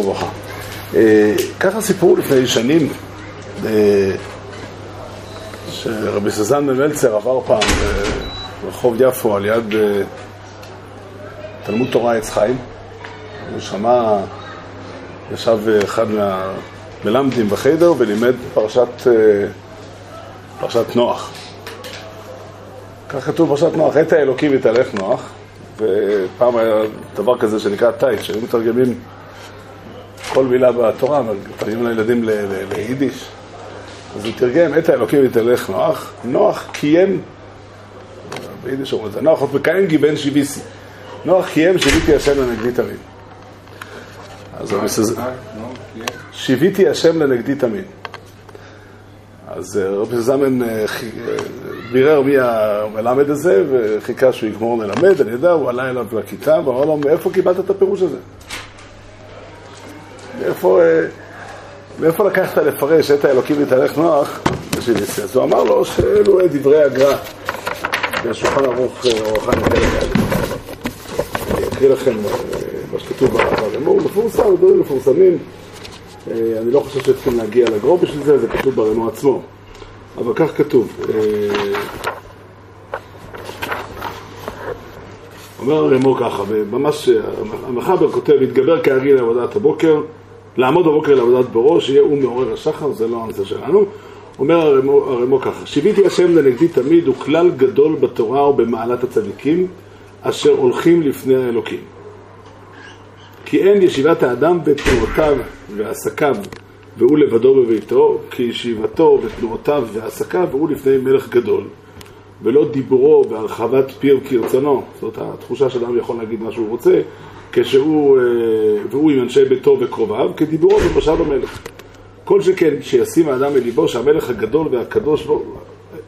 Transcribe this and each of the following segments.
וברכה. אה, ככה סיפרו לפני שנים אה, שרבי סזן במלצר עבר פעם ברחוב יפו על יד אה, תלמוד תורה עץ חיים. הוא שמע, ישב אחד מהמלמדים בחדר ולימד פרשת, פרשת נוח. כך כתוב פרשת נוח, עת האלוקים יתהלך נוח, ופעם היה דבר כזה שנקרא טייט, שהיו מתרגמים כל מילה בתורה, אבל מתרגמים לילדים ליידיש. אז הוא תרגם, עת האלוקים יתהלך נוח, נוח קיים, ביידיש אומרים את זה, נוח עוד מקיים גיבן שיביסי. נוח קיים שיביתי השם לנגדי תמיד. אז. שיביתי השם לנגדי תמיד. אז אה, רבי זמן אה, אה, בירר מי המלמד הזה וחיכה שהוא יגמור ללמד, אני יודע, הוא עלה אליו לכיתה ואמר לו, מאיפה קיבלת את הפירוש הזה? מאיפה, מאיפה לקחת לפרש את האלוקים מתהלך נוח? אז הוא אמר לו שאלו דברי הגר"א בשולחן ערוך אורחן יותר אני אקריא לכם מה שכתוב ברמור, מפורסם, דברים מפורסמים אה, אני לא חושב שצריכים להגיע לגרו בשביל זה, זה כתוב ברנו עצמו. אבל כך כתוב. אה, אומר הרמו ככה, וממש המחבר כותב, להתגבר כארי לעבודת הבוקר, לעמוד בבוקר לעבודת בראש, שיהיה הוא מעורר השחר, זה לא הנושא שלנו. אומר הרמו, הרמו ככה, שיביתי השם לנגדי תמיד הוא כלל גדול בתורה ובמעלת הצדיקים, אשר הולכים לפני האלוקים. כי אין ישיבת האדם ותנועותיו ועסקיו והוא לבדו בביתו, כי ישיבתו ותנועותיו ועסקיו והוא לפני מלך גדול, ולא דיבורו והרחבת פיו כרצונו. זאת התחושה שאדם יכול להגיד מה שהוא רוצה, כשהוא, אה, והוא עם אנשי ביתו וקרוביו, כדיבורו ובשל במלך. כל שכן שישים האדם אל ליבו שהמלך הגדול והקדוש ברוך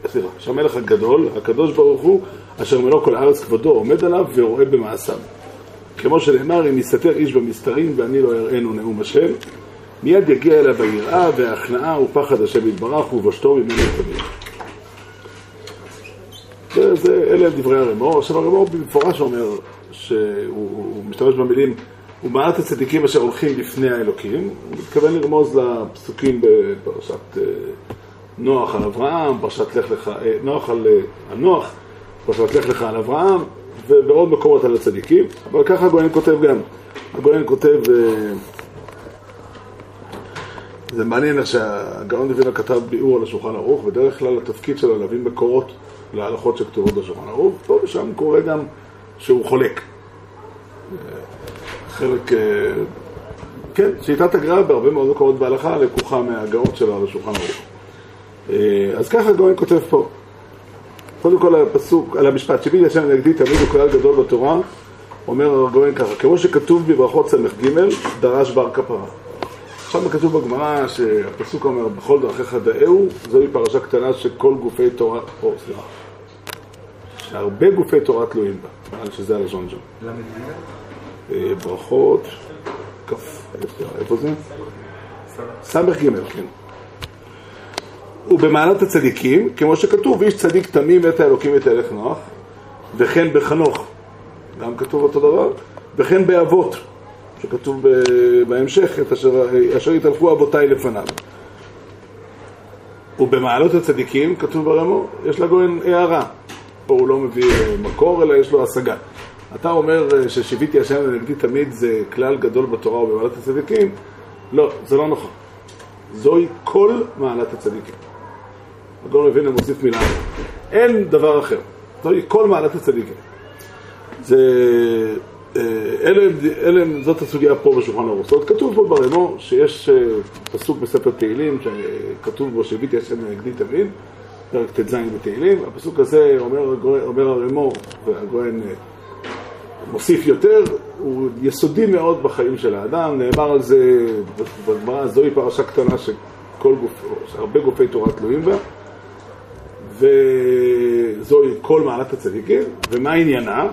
סליחה, שהמלך הגדול, הקדוש ברוך הוא, אשר מלוא כל הארץ כבודו, עומד עליו ורואה במעשיו. כמו שנאמר, אם יסתתר איש במסתרים ואני לא אראנו נאום השם, מיד יגיע אליו היראה וההכנעה ופחד השם יתברך ובשתו ממנו תמיד. זה, אלה דברי הרמור. עכשיו הרמור במפורש אומר שהוא משתמש במילים ומעט הצדיקים אשר הולכים לפני האלוקים, הוא מתכוון לרמוז לפסוקים בפרשת אה, נוח על אברהם, פרשת לך לך, אה, נוח על הנוח, אה, פרשת לך לך על אברהם, ובעוד מקומות על הצדיקים, אבל ככה הגויין כותב גם. הגויין כותב, זה מעניין איך שהגאון דוינה כתב ביאור על השולחן ערוך, בדרך כלל התפקיד שלו להביא מקורות להלכות שכתובות בשולחן ערוך, פה ושם קורה גם שהוא חולק. חלק, אה, כן, שיטת הגר"א בהרבה מאוד מקומות בהלכה לקוחה מהגאות שלו על השולחן ערוך. אה, אז ככה הגאון כותב פה. קודם כל הפסוק, על המשפט, שביל השם נגדי תמיד הוא כלל גדול בתורה, אומר הרגוין ככה, כמו שכתוב בברכות ס"ג, דרש בר כפרה. עכשיו כתוב בגמרא שהפסוק אומר, בכל דרכיך דאהו, זוהי פרשה קטנה שכל גופי תורה, או סליחה, שהרבה גופי תורה תלויים בה, נראה לי שזה שם. אה, ברכות, כף, איפה זה? ס"ג, כן. ובמעלת הצדיקים, כמו שכתוב, איש צדיק תמים את האלוקים את הלך נוח, וכן בחנוך, גם כתוב אותו דבר, וכן באבות, שכתוב בהמשך, את אשר, אשר יתהלכו אבותיי לפניו. ובמעלות הצדיקים, כתוב ברמו, יש לגויין הערה. פה הוא לא מביא מקור, אלא יש לו השגה. אתה אומר ששיביתי השם לנגדי תמיד זה כלל גדול בתורה ובמעלת הצדיקים? לא, זה לא נכון. זוהי כל מעלת הצדיקים. הגאון מווילנה מוסיף מילה. אין דבר אחר. זוהי כל מעלת הצדיקים. זה... אה, אלה, אלה, זאת הסוגיה פה בשולחן ערוך. זאת אומרת, כתוב פה ברמו שיש אה, פסוק בספר תהילים שכתוב בו שהביתי השם לנגדי תמיד, פרק ט"ז בתהילים. הפסוק הזה אומר, אומר הרמו, והגויין אה, מוסיף יותר, הוא יסודי מאוד בחיים של האדם. נאמר על זה בגמרא, זוהי פרשה קטנה שכל גוף, שהרבה גופי תורה תלויים בה. וזוהי כל מעלת הצדיקים, ומה עניינה?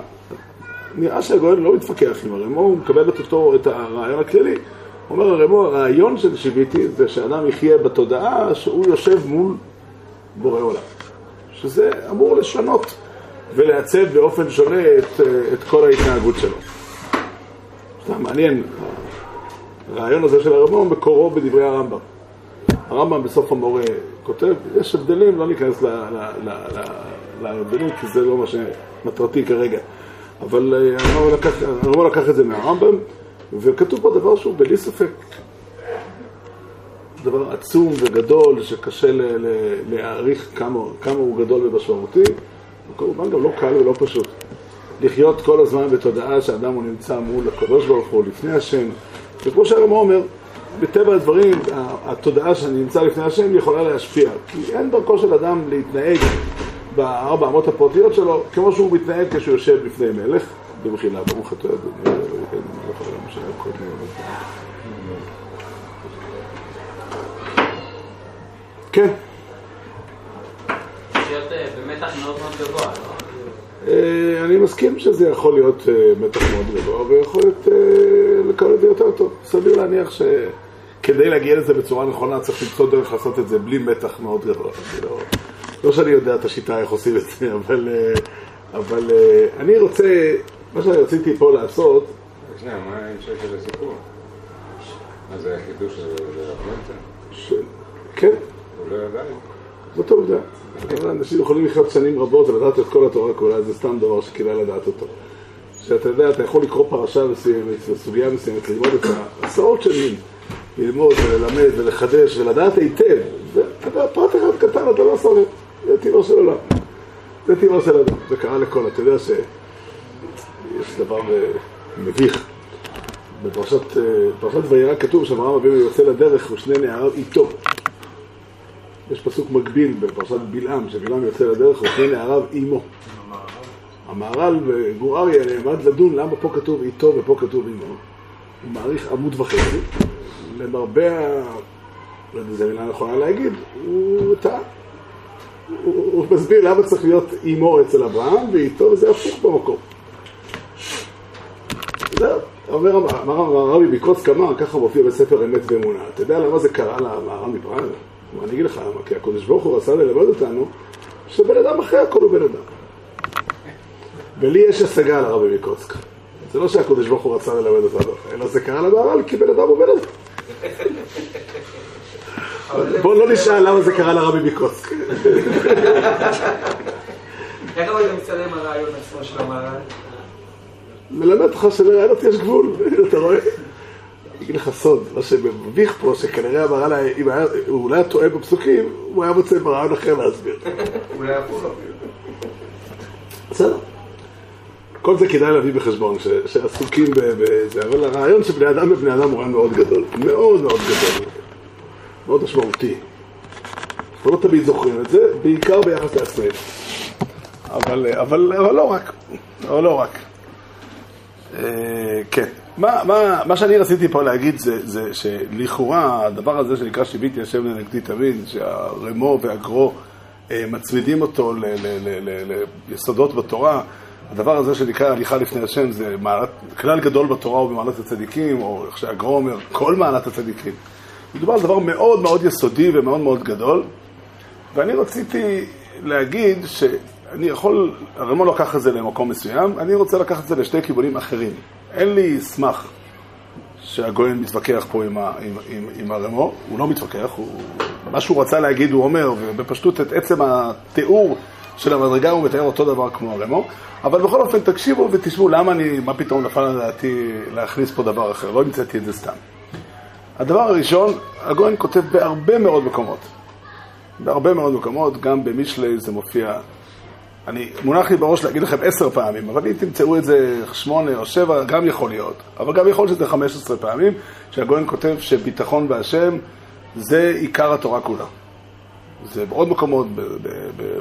נראה שהגואל לא מתווכח עם הרמו, הוא מקבל את אותו, את הרעיון הכללי. אומר הרמו, הרעיון של שיוויתי זה שאדם יחיה בתודעה שהוא יושב מול בורא עולם. שזה אמור לשנות ולעצב באופן שונה את, את כל ההתנהגות שלו. סתם מעניין, הרעיון הזה של הרמב"ם מקורו בדברי הרמב"ם. הרמב"ם בסוף המורה כותב, יש הבדלים, לא ניכנס להבדלים כי זה לא מה שמטרתי כרגע. אבל אה, הרמב"ם לקח, לקח את זה מהרמב"ם, וכתוב פה דבר שהוא בלי ספק דבר עצום וגדול שקשה להעריך כמה, כמה הוא גדול ומשמעותי, וכמובן גם לא קל ולא פשוט. לחיות כל הזמן בתודעה שאדם הוא נמצא מול הקדוש ברוך הוא, לפני השם, וכמו שהרמב"ם אומר, בטבע הדברים, התודעה שאני נמצא לפני השם יכולה להשפיע, כי אין דרכו של אדם להתנהג בארבע אמות הפרטיות שלו כמו שהוא מתנהג כשהוא יושב לפני מלך, במחילה, ברוך אתה אדוני, כן. אה, אני מסכים שזה יכול להיות אה, מתח מאוד גבוה ויכול להיות אה, לקבל את זה יותר טוב. סביר להניח שכדי להגיע לזה בצורה נכונה צריך למצוא דרך לעשות את זה בלי מתח מאוד גבוה. לא, לא שאני יודע את השיטה איך עושים את זה, אבל, אבל אני רוצה, מה שאני רציתי פה לעשות... שנייה, מה ההמשך של הסיפור? מה זה החידוש של הרב כן. לא זאת העובדה. אנשים יכולים לחיות שנים רבות ולדעת את כל התורה כולה, זה סתם דבר שכדאי לדעת אותו. שאתה יודע, אתה יכול לקרוא פרשה מסוימת, סוגיה מסוימת, ללמוד את עשרות שנים, ללמוד וללמד ולחדש ולדעת היטב. ואתה יודע, פרט אחד קטן אתה לא לב, זה טבעו של עולם. זה טבעו של אדם, זה קרה לכל, אתה יודע שיש דבר אה, מביך. בפרשת אה, וירא כתוב שאברהם אבינו יוצא לדרך ושני נעריו איתו. יש פסוק מקביל בפרשת בלעם, שבלעם יוצא לדרך ושני נעריו אימו. המהר"ל וגור אריה נעמד לדון למה פה כתוב איתו ופה כתוב אימו. הוא מעריך עמוד וחצי. למרבה ה... לא יודע אם זו מילה נכונה להגיד, הוא טעה. הוא, הוא מסביר למה צריך להיות אימו אצל אברהם ואיתו, וזה הפוך במקום. זהו, אומר הרבי בקרוץ קמא, ככה מופיע בספר אמת ואמונה. אתה יודע למה זה קרה למהר"ל מפראג? אני אגיד לך למה, כי הקדוש ברוך הוא רצה ללמד אותנו שבן אדם אחרי הכל הוא בן אדם. ולי יש השגה על הרבי מקוצק. זה לא שהקדוש ברוך הוא רצה ללמד אותנו, אלא זה קרה למהר"ל כי בן אדם הוא בן אדם. בואו לא נשאל למה זה קרה לרבי מקוצק. איך אבל זה מצטלם הרעיון עצמו של המהר"ל? מלמד אותך שלרעיונות יש גבול, אתה רואה? אגיד לך סוד, מה שמביך פה, שכנראה המהר"ל, אם הוא אולי היה טועה בפסוקים, הוא היה מוצא ברעיון אחר להסביר. אולי הפוך בסדר. כל זה כדאי להביא בחשבון, שעסוקים בזה, אבל הרעיון של בני אדם בבני אדם הוא רעיון מאוד גדול, מאוד מאוד גדול, מאוד משמעותי. אנחנו לא תמיד זוכרים את זה, בעיקר ביחס לעצמנו. אבל, אבל, אבל לא רק, אבל לא רק. אה, כן. מה, מה, מה שאני רציתי פה להגיד זה, זה שלכאורה הדבר הזה שנקרא שיביתי השם לנגדי תמיד, שהרמו והגרו אה, מצמידים אותו ליסודות בתורה, הדבר הזה שנקרא הליכה לפני השם זה מעלת, כלל גדול בתורה הוא במעלת הצדיקים, או איך שהגרו אומר, כל מעלת הצדיקים. מדובר על דבר מאוד מאוד יסודי ומאוד מאוד גדול, ואני רציתי להגיד שאני יכול, הרמו לקח את זה למקום מסוים, אני רוצה לקחת את זה לשתי כיוונים אחרים. אין לי סמך שהגויין מתווכח פה עם, ה, עם, עם, עם הרמו, הוא לא מתווכח, הוא, מה שהוא רצה להגיד הוא אומר, ובפשטות את עצם התיאור של המדרגה הוא מתאר אותו דבר כמו הרמו, אבל בכל אופן תקשיבו ותשמעו למה אני, מה פתאום נפל על דעתי להכניס פה דבר אחר, לא המצאתי את זה סתם. הדבר הראשון, הגויין כותב בהרבה מאוד מקומות, בהרבה מאוד מקומות, גם במישלי זה מופיע אני, מונח לי בראש להגיד לכם עשר פעמים, אבל אם תמצאו את זה שמונה או שבע, גם יכול להיות. אבל גם יכול להיות שזה חמש עשרה פעמים, שהגויין כותב שביטחון בהשם זה עיקר התורה כולה. זה בעוד מקומות,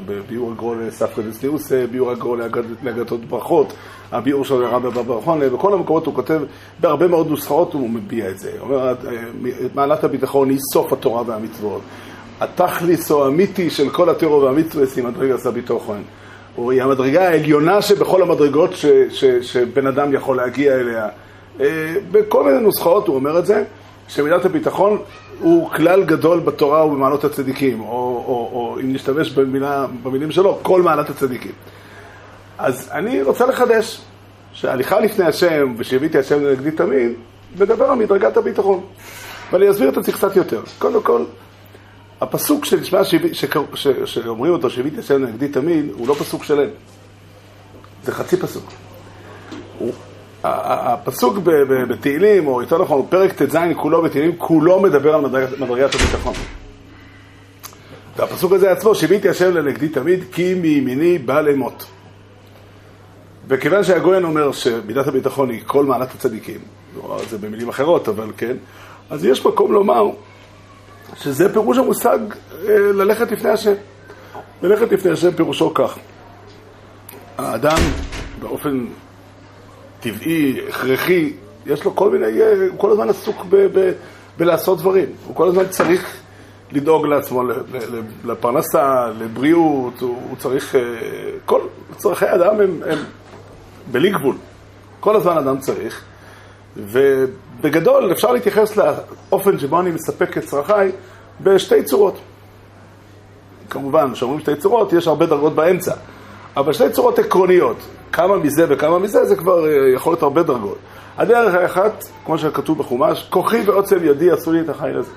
בביאור הגרו לספרא דסניוס, ביאור הגרו להגדות ברכות, הביאור של הרב בברכון, בכל המקומות הוא כותב, בהרבה מאוד נוסחאות הוא מביע את זה. הוא אומר, מעלת הביטחון היא סוף התורה והמצוות. התכליס או האמיתי של כל הטרור והמצווה היא מדרגה עשה ביטחון. היא המדרגה העליונה שבכל המדרגות ש, ש, שבן אדם יכול להגיע אליה. אה, בכל מיני נוסחאות הוא אומר את זה, שמידת הביטחון הוא כלל גדול בתורה ובמעלות הצדיקים, או, או, או אם נשתמש במילה, במילים שלו, כל מעלת הצדיקים. אז אני רוצה לחדש שההליכה לפני השם ושהביתי השם לנגדי תמיד, מדבר על מדרגת הביטחון. ואני אסביר את זה קצת יותר. קודם כל, הפסוק שנשמע, שאומרים אותו, שהביא את השם נגדי תמיד, הוא לא פסוק שלם. זה חצי פסוק. הפסוק בתהילים, או יותר נכון, פרק ט"ז כולו בתהילים, כולו מדבר על מדרגת, הביטחון. והפסוק הזה עצמו, שיביתי השם לנגדי תמיד, כי מימיני בא למות. וכיוון שהגויין אומר שמידת הביטחון היא כל מעלת הצדיקים, זה במילים אחרות, אבל כן, אז יש מקום לומר שזה פירוש המושג אה, ללכת לפני השם. ללכת לפני השם פירושו כך. האדם באופן טבעי, הכרחי, יש לו כל מיני, אה, הוא כל הזמן עסוק ב, ב, בלעשות דברים. הוא כל הזמן צריך לדאוג לעצמו, לפרנסה, לבריאות, הוא, הוא צריך, אה, כל צרכי האדם הם, הם בלי גבול. כל הזמן אדם צריך. ובגדול אפשר להתייחס לאופן שבו אני מספק את צרכיי בשתי צורות. כמובן, כשאומרים שתי צורות, יש הרבה דרגות באמצע. אבל שתי צורות עקרוניות, כמה מזה וכמה מזה, זה כבר אה, יכול להיות הרבה דרגות. הדרך האחת, כמו שכתוב בחומש, כוחי ועוצם ידי עשו לי את החי לזה.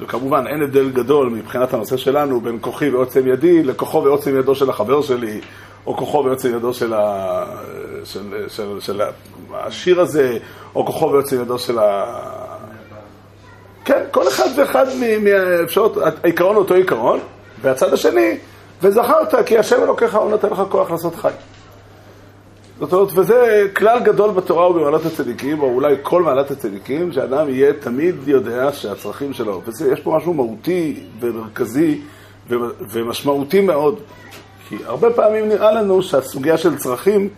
וכמובן, אין הבדל גדול מבחינת הנושא שלנו בין כוחי ועוצם ידי לכוחו ועוצם ידו של החבר שלי, או כוחו ועוצם ידו של, ה... של, של, של השיר הזה, או כוחו ועוצם ידו של ה... כן, כל אחד ואחד מהאפשרות, העיקרון הוא אותו עיקרון, והצד השני, וזכרת כי השם אלוקיך הוא נותן לך כוח לעשות חי. זאת אומרת, וזה כלל גדול בתורה ובמעלות הצדיקים, או אולי כל מעלת הצדיקים, שאדם יהיה תמיד יודע שהצרכים שלו, ויש פה משהו מהותי ומרכזי ומשמעותי מאוד. כי הרבה פעמים נראה לנו שהסוגיה של צרכים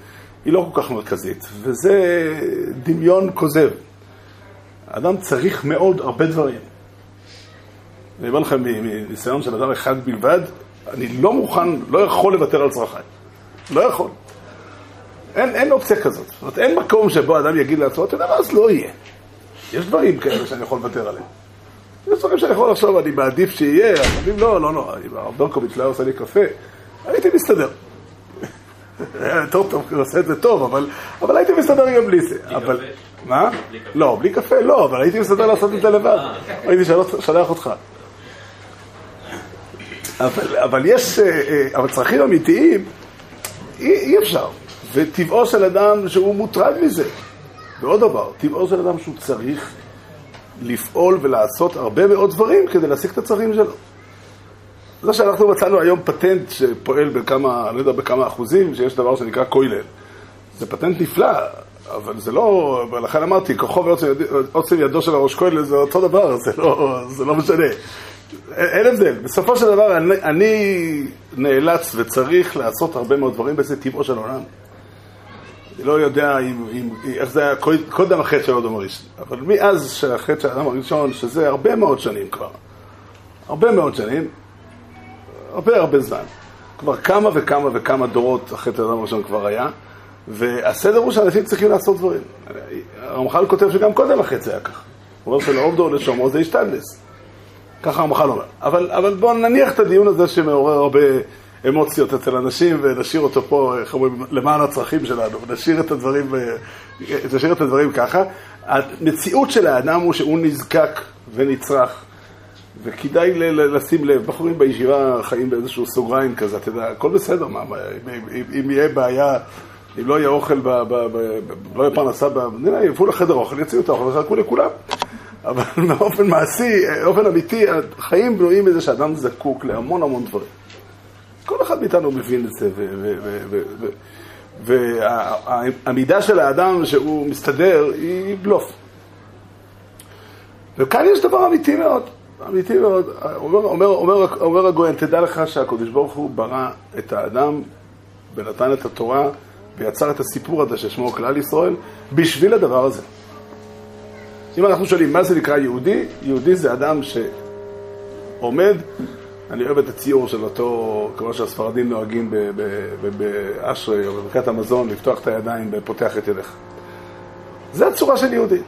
היא לא כל כך מרכזית, וזה דמיון כוזב. האדם צריך מאוד הרבה דברים. אני אומר לכם מניסיון של אדם אחד בלבד, אני לא מוכן, לא יכול לוותר על צרכיי. לא יכול. אין, אין אופציה כזאת. זאת אומרת, אין מקום שבו אדם יגיד לעצמו, אתה יודע מה, אז לא יהיה. יש דברים כאלה שאני יכול לוותר עליהם. יש דברים שאני יכול לחשוב, אני מעדיף שיהיה, אבל אם לא, לא נורא. הרב ברקוביץ' לא עושה לי קפה, הייתי מסתדר. טוב, טוב, הוא עושה את זה טוב, אבל, אבל הייתי מסתדר גם בלי זה. אבל, מה? לא, בלי קפה לא, אבל הייתי מסתדר לעשות את זה לבד. הייתי שולח- שולח אותך. אבל, אבל יש, אה, אה, אבל צרכים אמיתיים, אי, אי אפשר. וטבעו של אדם שהוא מוטרד מזה. ועוד דבר, טבעו של אדם שהוא צריך לפעול ולעשות הרבה מאוד דברים כדי להשיג את הצרכים שלו. זה שאנחנו מצאנו היום פטנט שפועל בכמה, לא יודע בכמה אחוזים, שיש דבר שנקרא כולל. זה פטנט נפלא, אבל זה לא, ולכן אמרתי, כוחו ועוצם יד, עוצם ידו של הראש כולל זה אותו דבר, זה לא, זה לא משנה. אין הבדל. בסופו של דבר אני, אני נאלץ וצריך לעשות הרבה מאוד דברים, וזה טבעו של עולם. אני לא יודע אם, אם, איך זה היה קוד- קודם החטא של אדם הראשון, אבל מאז שהחטא של האדם הראשון, שזה הרבה מאוד שנים כבר, הרבה מאוד שנים, הרבה הרבה זמן. כבר כמה וכמה וכמה דורות אחרי האדם הראשון כבר היה, והסדר הוא שאנשים צריכים לעשות דברים. הרמח"ל כותב שגם קודם החטא היה כך. הוא אומר שלעובדו לשומרו זה השתדלס. ככה הרמח"ל אומר. אבל, אבל בואו נניח את הדיון הזה שמעורר הרבה אמוציות אצל אנשים ונשאיר אותו פה, איך אומרים, למען הצרכים שלנו. נשאיר את הדברים, אה, נשאיר את הדברים ככה. המציאות של האדם הוא שהוא נזקק ונצרך. וכדאי ל- לשים לב, בחורים בישיבה חיים באיזשהו סוגריים כזה, אתה יודע, הכל בסדר, מה, אם, אם, אם יהיה בעיה, אם לא יהיה אוכל, ב, ב, ב, ב, לא יהיה פרנסה, במדינה, יבואו לחדר אוכל, יוציאו את האוכל ויחלקו לכולם. אבל באופן מעשי, באופן אמיתי, החיים בנויים מזה שאדם זקוק להמון המון דברים. כל אחד מאיתנו מבין את זה, והעמידה של האדם שהוא מסתדר היא בלוף. וכאן יש דבר אמיתי מאוד, אמיתי מאוד. אומר, אומר, אומר, אומר הגויין, תדע לך שהקדוש ברוך הוא ברא את האדם ונתן את התורה ויצר את הסיפור הזה ששמו כלל ישראל בשביל הדבר הזה. אם אנחנו שואלים מה זה נקרא יהודי, יהודי זה אדם שעומד, אני אוהב את הציור של אותו, כמו שהספרדים נוהגים באשרי או בברכת המזון, לפתוח את הידיים ופותח את ידיך. זה הצורה של יהודי.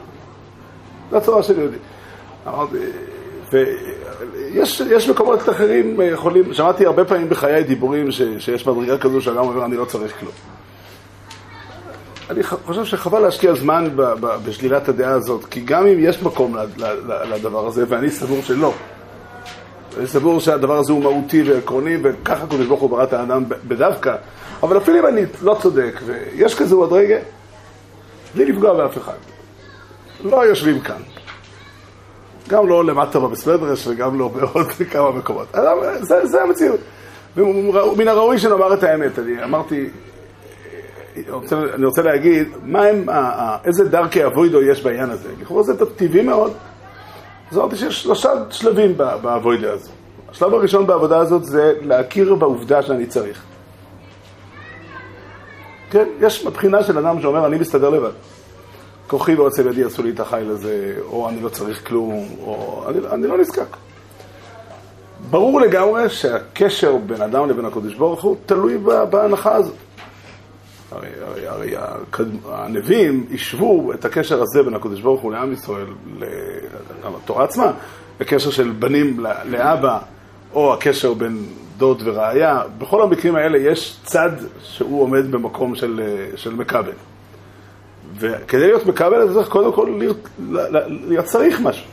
זו הצורה של יהודי. אמרתי, ויש יש מקומות אחרים יכולים, שמעתי הרבה פעמים בחיי דיבורים ש, שיש מדרגה כזו שאדם אומר אני לא צריך כלום. אני חושב שחבל להשקיע זמן ב- ב- בשלילת הדעה הזאת, כי גם אם יש מקום לדבר הזה, ואני סבור שלא, אני סבור שהדבר הזה הוא מהותי ועקרוני, וככה קדוש ברוך הוא ברא את האדם בדווקא, אבל אפילו אם אני לא צודק, ויש כזה עוד רגע, בלי לפגוע באף אחד. לא יושבים כאן. גם לא למטה בבסמדרש וגם לא בעוד כמה מקומות. זה, זה המציאות. ומן הראוי שנאמר את האמת. אני אמרתי, רוצה, אני רוצה להגיד, הם, איזה דרכי אבוידו יש בעניין הזה. לכאורה זה טבעי מאוד. אז אמרתי שיש שלושה שלבים באבוידו הזו. השלב הראשון בעבודה הזאת זה להכיר בעובדה שאני צריך. כן, יש מבחינה של אדם שאומר, אני מסתדר לבד. כוחי ועוצב ידי עשו לי את החיל הזה, או אני לא צריך כלום, או אני, אני לא נזקק. ברור לגמרי שהקשר בין אדם לבין הקדוש ברוך הוא תלוי בהנחה הזאת. הרי, הרי, הרי הקד- הנביאים השוו את הקשר הזה בין הקדוש ברוך הוא לעם ישראל, לתורה עצמה, הקשר של בנים לאבא, או הקשר בין דוד ורעיה, בכל המקרים האלה יש צד שהוא עומד במקום של, של מקבל. וכדי להיות מקבל, אתה צריך קודם כל להיות, להיות צריך משהו.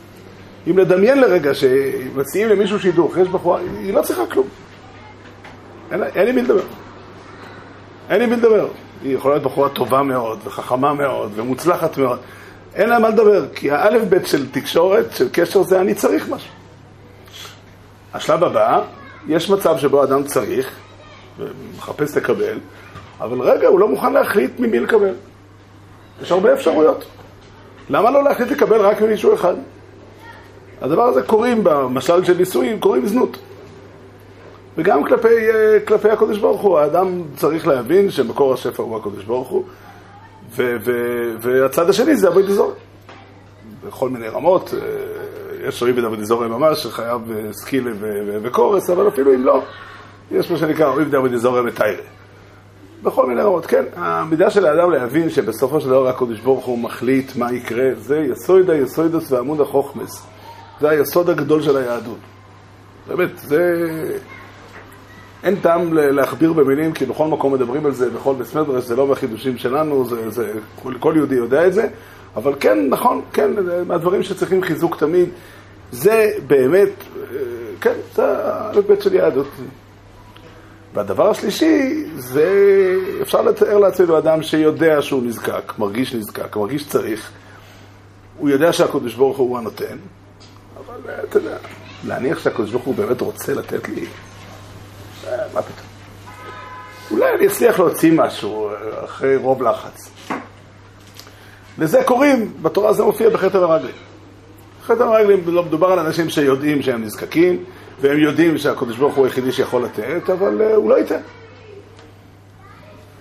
אם לדמיין לרגע שמציעים למישהו שידוך, יש בחורה, היא לא צריכה כלום. אין, אין לי מי לדבר. אין לי מי לדבר. היא יכולה להיות בחורה טובה מאוד, וחכמה מאוד, ומוצלחת מאוד. אין לה מה לדבר, כי האלף בית של תקשורת, של קשר, זה אני צריך משהו. השלב הבא, יש מצב שבו אדם צריך, ומחפש לקבל, אבל רגע, הוא לא מוכן להחליט ממי לקבל. יש הרבה אפשרויות. למה לא להחליט לקבל רק ממישהו אחד? הדבר הזה קוראים במשל של נישואים, קוראים זנות. וגם כלפי, אה, כלפי הקדוש ברוך הוא, האדם צריך להבין שמקור השפע הוא הקדוש ברוך הוא, ו- ו- והצד השני זה אבוי דזורי. בכל מיני רמות, אה, יש אוהב את אבוי דזורי ממש, שחייב אה, סקילה וקורס, אבל אפילו אם לא, יש מה שנקרא אוהב את אבוי דזורי. בכל מיני רמות, כן. המידה של האדם להבין שבסופו של דבר הקדוש ברוך הוא מחליט מה יקרה, זה יסוד היסודוס ועמוד החוכמס. זה היסוד הגדול של היהדות. באמת, זה... אין טעם להכביר במילים, כי בכל מקום מדברים על זה, בכל בית זה לא מהחידושים שלנו, זה, זה, כל, כל יהודי יודע את זה, אבל כן, נכון, כן, זה מהדברים שצריכים חיזוק תמיד, זה באמת, אה, כן, זה האלף-בית של יהדות. והדבר השלישי, זה אפשר לתאר לעצמנו אדם שיודע שהוא נזקק, מרגיש נזקק, מרגיש צריך. הוא יודע שהקדוש ברוך הוא הנותן, אבל אה, אתה יודע, להניח שהקדוש ברוך הוא באמת רוצה לתת לי, אה, מה פתאום. אולי אני אצליח להוציא משהו אה, אחרי רוב לחץ. לזה קוראים, בתורה זה מופיע בחטא המרגלים. חטא המרגלים לא מדובר על אנשים שיודעים שהם נזקקים, והם יודעים שהקדוש ברוך הוא היחידי שיכול לתת, אבל uh, הוא לא ייתן.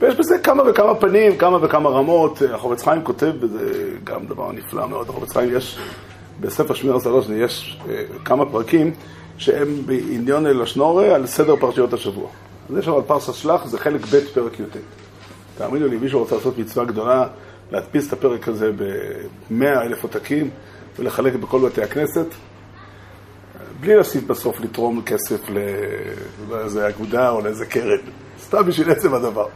ויש בזה כמה וכמה פנים, כמה וכמה רמות. החובץ חיים כותב בזה גם דבר נפלא מאוד. החובץ חיים יש, בספר שמיר הסלושני, יש uh, כמה פרקים שהם בעניון אל השנורה על סדר פרשיות השבוע. אז יש שם על פרסה שלח, זה חלק ב' פרק י"ט. תאמינו לי, מישהו רוצה לעשות מצווה גדולה, להדפיס את הפרק הזה במאה אלף עותקים ולחלק בכל בתי הכנסת, בלי להוסיף בסוף לתרום כסף לאיזה אגודה או לאיזה קרן, סתם בשביל עצם הדבר.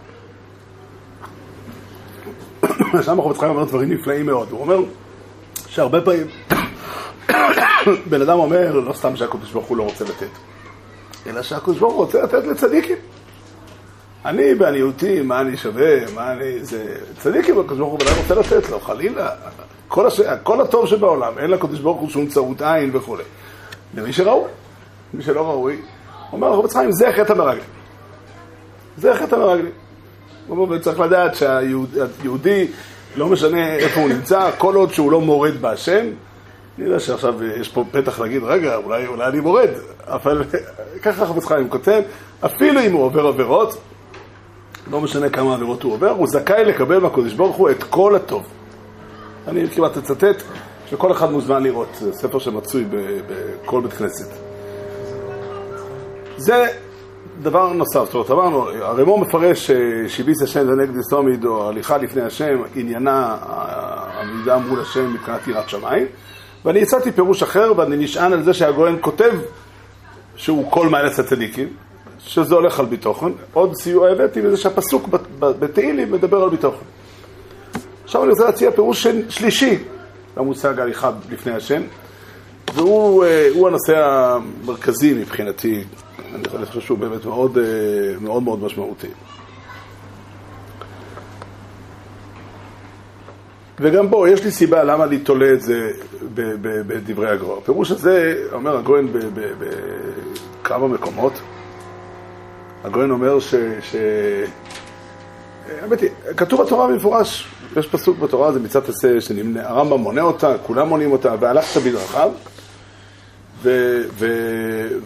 שם החובץ חיים אומר דברים נפלאים מאוד, הוא אומר שהרבה פעמים בן אדם אומר, לא סתם שהקדוש ברוך הוא לא רוצה לתת, אלא שהקדוש ברוך הוא רוצה לתת לצדיקים. אני בעניותי, מה אני שווה, מה אני... זה... צדיקים, הקדוש ברוך הוא ודאי רוצה לתת לו, חלילה. כל, הש... כל הטוב שבעולם, אין לקדוש ברוך הוא שום צרות עין וכולי. למי שראוי. מי שלא ראוי, אומר הרב חיים, זה חטא המרגלים. זה חטא המרגלים. הוא אומר, וצריך לדעת שהיהודי, לא משנה איפה הוא נמצא, כל עוד שהוא לא מורד בהשם, אני יודע שעכשיו יש פה פתח להגיד, רגע, אולי, אולי אני מורד, אבל ככה חפץ חיים כותב, אפילו אם הוא עובר עבירות, לא משנה כמה עבירות הוא עובר, הוא זכאי לקבל מהקדוש ברוך הוא את כל הטוב. אני כמעט אצטט שכל אחד מוזמן לראות, זה ספר שמצוי בכל בית כנסת. זה דבר נוסף, זאת אומרת, אמרנו, הרמו מפרש שיביס השם לנגד סומיד, או הליכה לפני השם, עניינה עמידה מול השם מבחינת יראת שמיים, ואני הצעתי פירוש אחר, ואני נשען על זה שהגויין כותב שהוא כל מעלת הצדיקים, שזה הולך על ביטוחן. עוד סיוע הבאתי בזה שהפסוק בתהילים מדבר על ביטוחן. עכשיו אני רוצה להציע פירוש של- שלישי למושג הליכה לפני השם, והוא אה, הנושא המרכזי מבחינתי, אני חושב שהוא באמת מאוד אה, מאוד, מאוד משמעותי. וגם בו, יש לי סיבה למה אני תולה את זה בדברי הגרוע. הפירוש הזה, אומר הגויין בכמה מקומות, הגויין אומר ש... ש... האמת היא, כתוב בתורה במפורש, יש פסוק בתורה, זה מצוות עשה, שהרמב"ם מונה אותה, כולם מונים אותה, והלכת בדרכיו,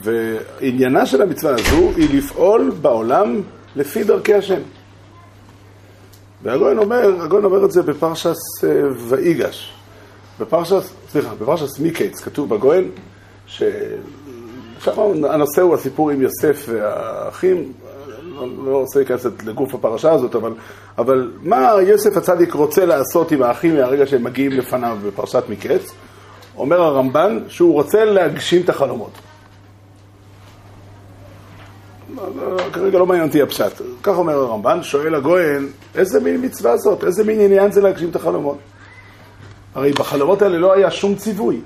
ועניינה של המצווה הזו היא לפעול בעולם לפי דרכי השם. והגויין אומר, הגויין אומר את זה בפרשס אה, ויגש. בפרשס, סליחה, בפרשס מיקייץ, כתוב בגויין, ש... שם הנושא הוא הסיפור עם יוסף והאחים, לא, רוצה להיכנס לגוף הפרשה הזאת, אבל, אבל מה יוסף הצדיק רוצה לעשות עם האחים מהרגע שהם מגיעים לפניו בפרשת מקץ? אומר הרמב"ן שהוא רוצה להגשים את החלומות. כרגע לא מעניין אותי הפשט. כך אומר הרמב"ן, שואל הגויין, איזה מין מצווה זאת? איזה מין עניין זה להגשים את החלומות? הרי בחלומות האלה לא היה שום ציווי.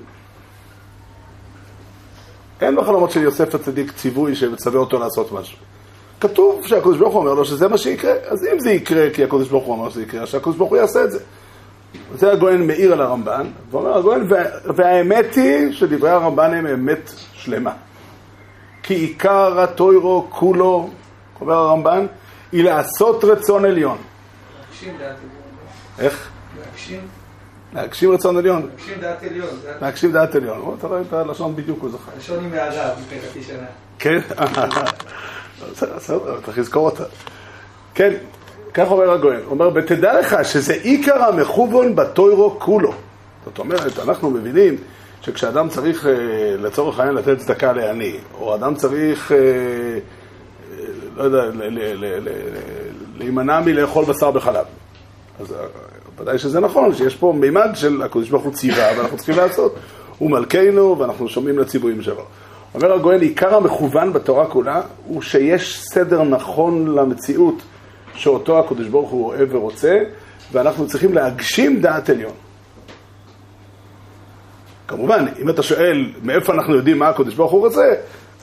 אין בחלומות של יוסף הצדיק ציווי שמצווה אותו לעשות משהו. כתוב שהקדוש ברוך הוא אומר לו שזה מה שיקרה, אז אם זה יקרה כי הקדוש ברוך הוא אמר שזה יקרה, שהקדוש ברוך הוא יעשה את זה. זה הגויין מאיר על הרמב"ן, ואומר הגויין, וה, והאמת היא שדברי הרמב"ן הם אמת שלמה. כי עיקר הטוירו כולו, אומר הרמב"ן, היא לעשות רצון עליון. להגשים דעת עליון. איך? להגשים, להגשים רצון עליון. להגשים דעת עליון. להגשים דעת עליון. אתה רואה את הלשון בדיוק, הוא זוכר. הלשון היא מהרב לפני חצי שנה. כן? בסדר, צריך לזכור אותה. כן, כך אומר הגויין. הוא אומר, ותדע לך שזה עיקר המכוון בתוירו כולו. זאת אומרת, אנחנו מבינים שכשאדם צריך, אה, לצורך העניין, לתת צדקה לעני, או אדם צריך, אה, אה, לא יודע, להימנע מלאכול בשר בחלב. אז ודאי שזה נכון, שיש פה מימד של הקדוש ברוך הוא ציווה, ואנחנו צריכים לעשות. הוא מלכנו, ואנחנו שומעים לציוויים שלו. אומר הגויין, עיקר המכוון בתורה כולה, הוא שיש סדר נכון למציאות שאותו הקדוש ברוך הוא אוהב ורוצה, ואנחנו צריכים להגשים דעת עליון. כמובן, אם אתה שואל מאיפה אנחנו יודעים מה הקדוש ברוך הוא רוצה,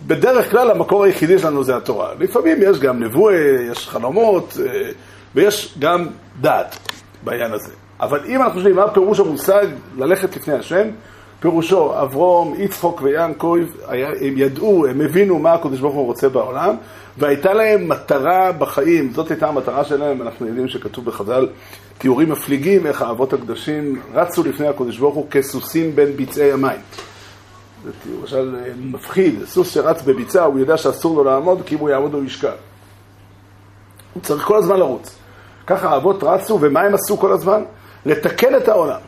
בדרך כלל המקור היחידי שלנו זה התורה. לפעמים יש גם נבואה, יש חלומות, אה, ויש גם דעת בעניין הזה. אבל אם אנחנו חושבים מה פירוש המושג ללכת לפני השם, פירושו אברום, יצחוק היה- הם ידעו, הם הבינו מה הקדוש ברוך הוא רוצה בעולם, והייתה להם מטרה בחיים, זאת הייתה המטרה שלהם, אנחנו יודעים שכתוב בחז"ל תיאורים מפליגים, איך האבות הקדושים רצו לפני הקדוש ברוך הוא כסוסים בין ביצעי המים. זה תיאור למשל אה, מפחיד, סוס שרץ בביצה, הוא יודע שאסור לו לעמוד, כי אם הוא יעמוד הוא ישקע. הוא צריך כל הזמן לרוץ. ככה האבות רצו, ומה הם עשו כל הזמן? לתקן את העולם.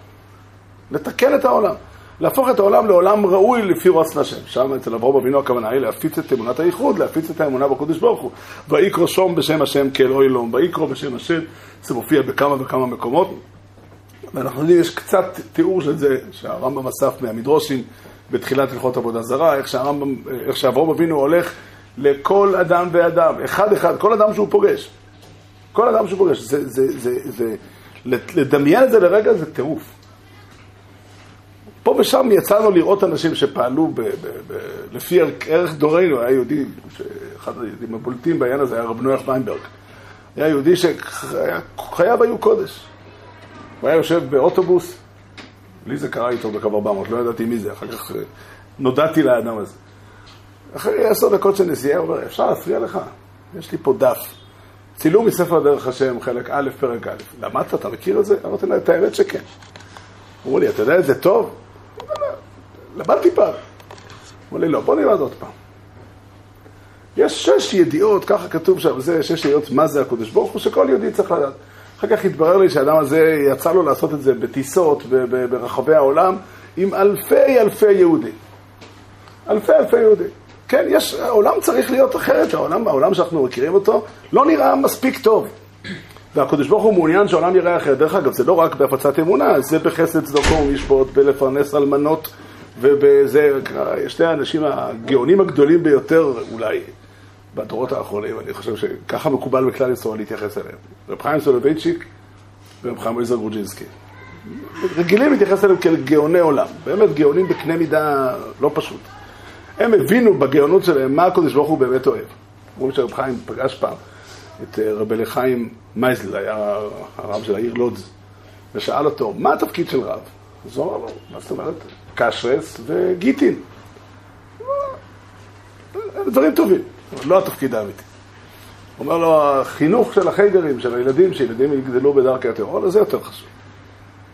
לתקן את העולם. להפוך את העולם לעולם ראוי לפי רצון השם. שם אצל אברהם אבינו הכוונה היא להפיץ את אמונת הייחוד, להפיץ את האמונה בקדוש ברוך הוא. ויקרא שום בשם השם כאל אוי לום, ויקרא בשם השם, זה מופיע בכמה וכמה מקומות. ואנחנו יודעים, יש קצת תיאור של זה, שהרמב"ם אסף מהמדרושים בתחילת הלכות עבודה זרה, איך שהרמב"ם, שאברהם אבינו הולך לכל אדם ואדם, אחד אחד, כל אדם שהוא פוגש. כל אדם שהוא פוגש. זה, זה, זה, זה, לדמיין את זה לרגע זה טירוף. פה ושם יצאנו לראות אנשים שפעלו ב, ב, ב, לפי ערך דורנו, היה יהודי, אחד היהודים הבולטים בעניין הזה היה רב נוח ויינברג. היה יהודי שחייו היו קודש. הוא היה יושב באוטובוס, לי זה קרה איתו בקו 400, לא ידעתי מי זה, אחר כך נודעתי לאדם הזה. אחרי עשר דקות של נסיעה, הוא אומר, אפשר להפריע לך? יש לי פה דף. צילום מספר דרך השם, חלק א', פרק א'. למדת? אתה מכיר את זה? אמרתי לה, את האמת שכן. אמרו לי, אתה יודע את זה טוב? למדתי פעם. אמרו לי, לא, בוא נלמד עוד פעם. יש שש ידיעות, ככה כתוב שם, זה שש ידיעות מה זה הקדוש ברוך הוא, שכל יהודי צריך לדעת. אחר כך התברר לי שהאדם הזה, יצא לו לעשות את זה בטיסות ברחבי העולם, עם אלפי אלפי יהודים. אלפי אלפי יהודים. כן, יש, העולם צריך להיות אחרת, העולם, העולם שאנחנו מכירים אותו, לא נראה מספיק טוב. והקדוש ברוך הוא מעוניין שהעולם יראה אחרת. דרך אגב, זה לא רק בהפצת אמונה, זה בחסד צדוקו ומשפוט, בלפרנס אלמנות, ובזה, שני האנשים הגאונים הגדולים ביותר אולי בדורות האחרונים, אני חושב שככה מקובל בכלל ישראל להתייחס אליהם. רב חיים סולובייצ'יק ברב חיים עזר גרוג'ינסקי. רגילים להתייחס אליהם כאל גאוני עולם, באמת גאונים בקנה מידה לא פשוט. הם הבינו בגאונות שלהם מה הקדוש ברוך הוא באמת אוהב. אומרים שרב חיים פגש פעם את אה, רבי לחיים מייזל, היה הרב של העיר לודז, ושאל אותו, מה התפקיד של רב? אז הוא אמר לו, מה זאת אומרת? קשרס וגיטין. דברים טובים, לא התפקיד האמיתי. אומר לו, החינוך של החיידרים, של הילדים, שילדים יגדלו בדרכי הטרור, זה יותר חשוב.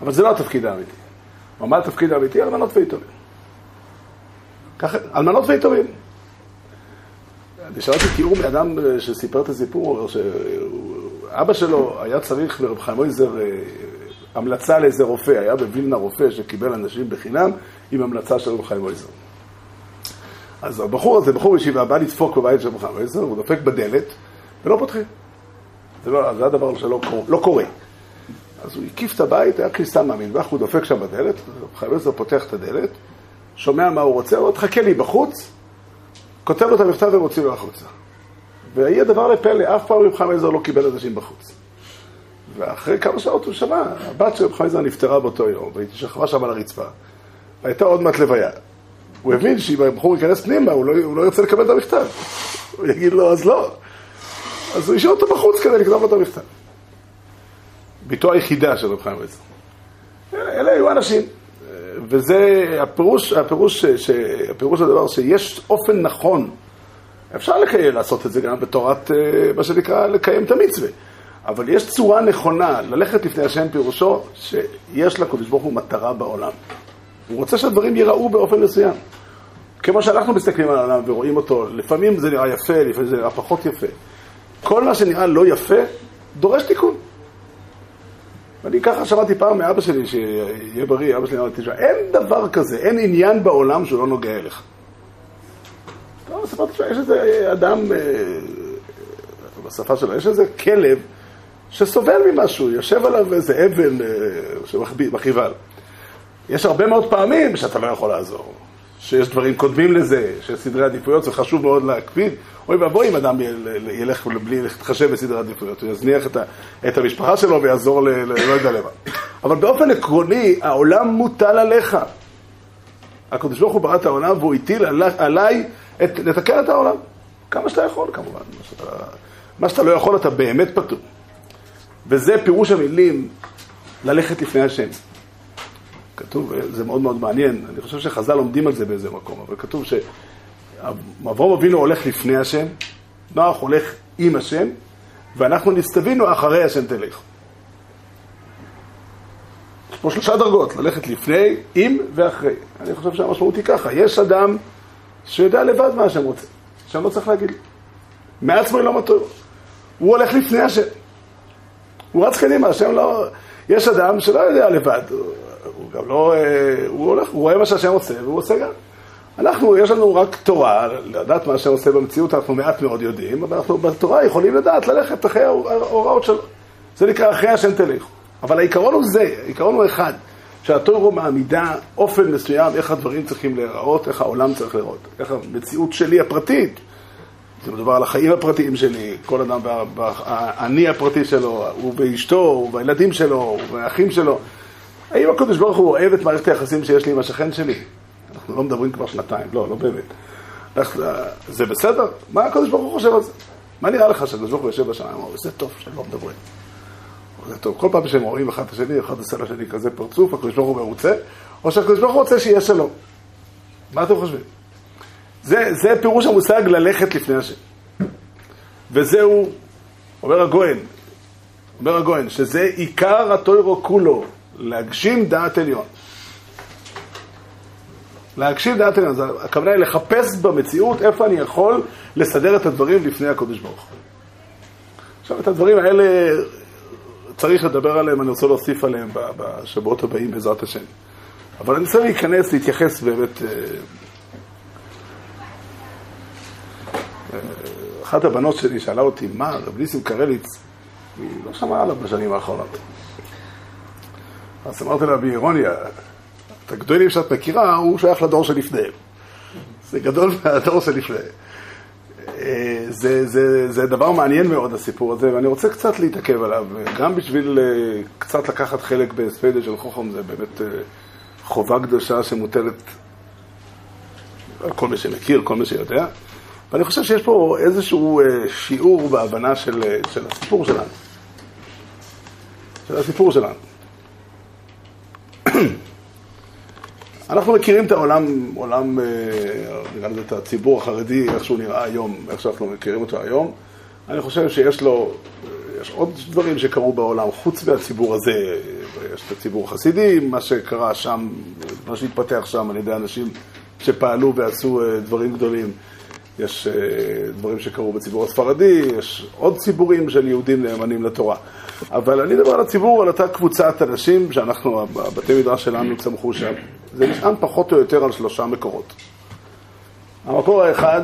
אבל זה לא התפקיד האמיתי. מה התפקיד האמיתי? אלמנות ויתומים. אלמנות ויתומים. אני שמעתי תיאור מאדם שסיפר את הסיפור, שאבא שלו היה צריך לרב חיים מויזר אה, המלצה לאיזה רופא, היה בווילנה רופא שקיבל אנשים בחינם עם המלצה של רב חיים מויזר. אז הבחור הזה, בחור ישיבה, בא לדפוק בבית של רב חיים מויזר, הוא דופק בדלת ולא פותחים. זה, לא, זה הדבר שלא לא קורה. אז הוא הקיף את הבית, היה כניסה מהמטבח, הוא דופק שם בדלת, רב חיים מויזר פותח את הדלת, שומע מה הוא רוצה, הוא אומר, תחכה לי בחוץ, כותב לו את המכתב ומוציא לו החוצה. ויהיה דבר לפלא, אף פעם רב חיים עזר לא קיבל אנשים בחוץ. ואחרי כמה שעות הוא שמע, הבת של רב חיים עזר נפטרה באותו יום, והיא שכבה שם על הרצפה, והייתה עוד מעט לוויה. הוא הבין שאם הבחור ייכנס פנימה, הוא לא, הוא לא ירצה לקבל את המכתב. הוא יגיד לו, אז לא. אז הוא השאיר אותו בחוץ כדי לכתוב לו את המכתב. בתו היחידה של רב חיים עזר. אלה היו אנשים. וזה הפירוש, הפירוש, ש, הפירוש הדבר שיש אופן נכון, אפשר לקיים, לעשות את זה גם בתורת, אה, מה שנקרא, לקיים את המצווה. אבל יש צורה נכונה, ללכת לפני השם פירושו, שיש לקדוש ברוך הוא מטרה בעולם. הוא רוצה שהדברים ייראו באופן מסוים. כמו שאנחנו מסתכלים על העולם ורואים אותו, לפעמים זה נראה יפה, לפעמים זה נראה פחות יפה. כל מה שנראה לא יפה, דורש תיקון. ואני ככה שמעתי פעם מאבא שלי, שיהיה בריא, אבא שלי אמר, תשמע, אין דבר כזה, אין עניין בעולם שהוא לא נוגע אליך. טוב, שיש איזה אדם, אה, בשפה שלו, יש איזה כלב שסובל ממשהו, יושב עליו איזה אבן אה, לו. יש הרבה מאוד פעמים שאתה לא יכול לעזור. שיש דברים קודמים לזה, שיש סדרי עדיפויות, זה חשוב מאוד להקפיד. אוי ואבוי אם אדם ילך בלי להתחשב בסדרי עדיפויות, הוא יזניח את, המשפחה שלו ויעזור ל... ל לא יודע למה. אבל באופן עקרוני, העולם מוטל עליך. הקדוש ברוך הוא ברא את העולם והוא הטיל עליי לתקן את העולם. כמה שאתה יכול כמובן. מה שאתה לא יכול אתה באמת פטור. וזה פירוש המילים ללכת לפני השם. כתוב, זה מאוד מאוד מעניין, אני חושב שחז"ל לומדים על זה באיזה מקום, אבל כתוב שאברום אבינו הולך לפני השם, נוח הולך עם השם, ואנחנו נסתווינו אחרי השם תלך. יש פה שלושה דרגות, ללכת לפני, עם ואחרי. אני חושב שהמשמעות היא ככה, יש אדם שיודע לבד מה השם רוצה, שאני לא צריך להגיד. מעצמו לא מטור. הוא הולך לפני השם. הוא רץ קדימה, השם לא... יש אדם שלא יודע לבד, הוא גם לא, אה, הוא הולך, הוא רואה מה שהשם עושה, והוא עושה גם. אנחנו, יש לנו רק תורה, לדעת מה שהשם עושה במציאות, אנחנו מעט מאוד יודעים, אבל אנחנו בתורה יכולים לדעת ללכת אחרי ההוראות שלו. זה נקרא אחרי השם תלך. אבל העיקרון הוא זה, העיקרון הוא אחד, שהתורו מעמידה אופן מסוים, איך הדברים צריכים להיראות, איך העולם צריך להיראות, איך המציאות שלי הפרטית. זה מדובר על החיים הפרטיים שלי, כל אדם, האני הפרטי שלו, הוא ואשתו, הוא והילדים שלו, הוא והאחים שלו. האם הקדוש ברוך הוא אוהב את מערכת היחסים שיש לי עם השכן שלי? אנחנו לא מדברים כבר שנתיים, לא, לא באמת. זה בסדר? מה הקדוש ברוך הוא חושב על זה? מה נראה לך שהקדוש ברוך הוא יושב בשמיים ואומר, זה טוב שהם לא מדברים. זה טוב. כל פעם שהם רואים אחד את השני, אחד עושה לשני כזה פרצוף, הקדוש ברוך הוא מרוצה, או שהקדוש ברוך הוא רוצה שיהיה שלום. מה אתם חושבים? זה, זה פירוש המושג ללכת לפני השם. וזהו, אומר הגויין, אומר הגויין, שזה עיקר התוירו כולו, להגשים דעת עליון. להגשים דעת עליון, הכוונה היא לחפש במציאות איפה אני יכול לסדר את הדברים לפני הקודש ברוך. עכשיו, את הדברים האלה צריך לדבר עליהם, אני רוצה להוסיף עליהם בשבועות הבאים בעזרת השם. אבל אני רוצה להיכנס, להתייחס באמת... אה, אה, אחת הבנות שלי שאלה אותי, מה, רב ניסים קרליץ, היא לא שמעה עליו בשנים האחרונות. אז אמרתי לה באירוניה, את הגדולים שאת מכירה, הוא שייך לדור שלפניהם. זה גדול מהדור שלפניהם. אה, זה, זה, זה דבר מעניין מאוד הסיפור הזה, ואני רוצה קצת להתעכב עליו, גם בשביל אה, קצת לקחת חלק בהספדה של חוכם, זה באמת אה, חובה קדושה שמוטלת על כל מי שמכיר, כל מי שיודע, ואני חושב שיש פה איזשהו שיעור בהבנה של, של הסיפור שלנו. של הסיפור שלנו. אנחנו מכירים את העולם, עולם, אה, נראה לזה את הציבור החרדי, איך שהוא נראה היום, איך שאנחנו מכירים אותו היום. אני חושב שיש לו, יש עוד דברים שקרו בעולם חוץ מהציבור הזה. יש את הציבור החסידי, מה שקרה שם, מה שהתפתח שם על ידי אנשים שפעלו ועשו אה, דברים גדולים. יש אה, דברים שקרו בציבור הספרדי, יש עוד ציבורים של יהודים נאמנים לתורה. אבל אני מדבר על הציבור, על אותה קבוצת אנשים שאנחנו, הבתי מדרש שלנו צמחו שם. זה נשען פחות או יותר על שלושה מקורות. המקור האחד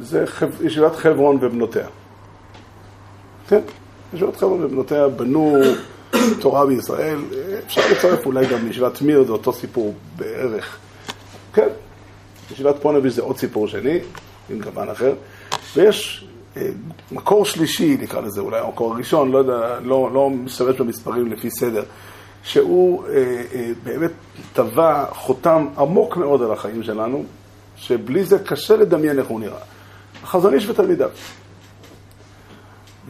זה. ישיבת חברון ובנותיה. כן, ישיבת חברון ובנותיה בנו תורה בישראל. אפשר לצרף אולי גם לישיבת מיר, זה אותו סיפור בערך. כן, ישיבת פונביץ' זה עוד סיפור שני, עם גוון אחר. ויש אה, מקור שלישי, נקרא לזה, אולי המקור הראשון, לא יודע, לא, לא משתמש במספרים לפי סדר, שהוא אה, אה, באמת טבע חותם עמוק מאוד על החיים שלנו, שבלי זה קשה לדמיין איך הוא נראה. החזון איש ותלמידיו.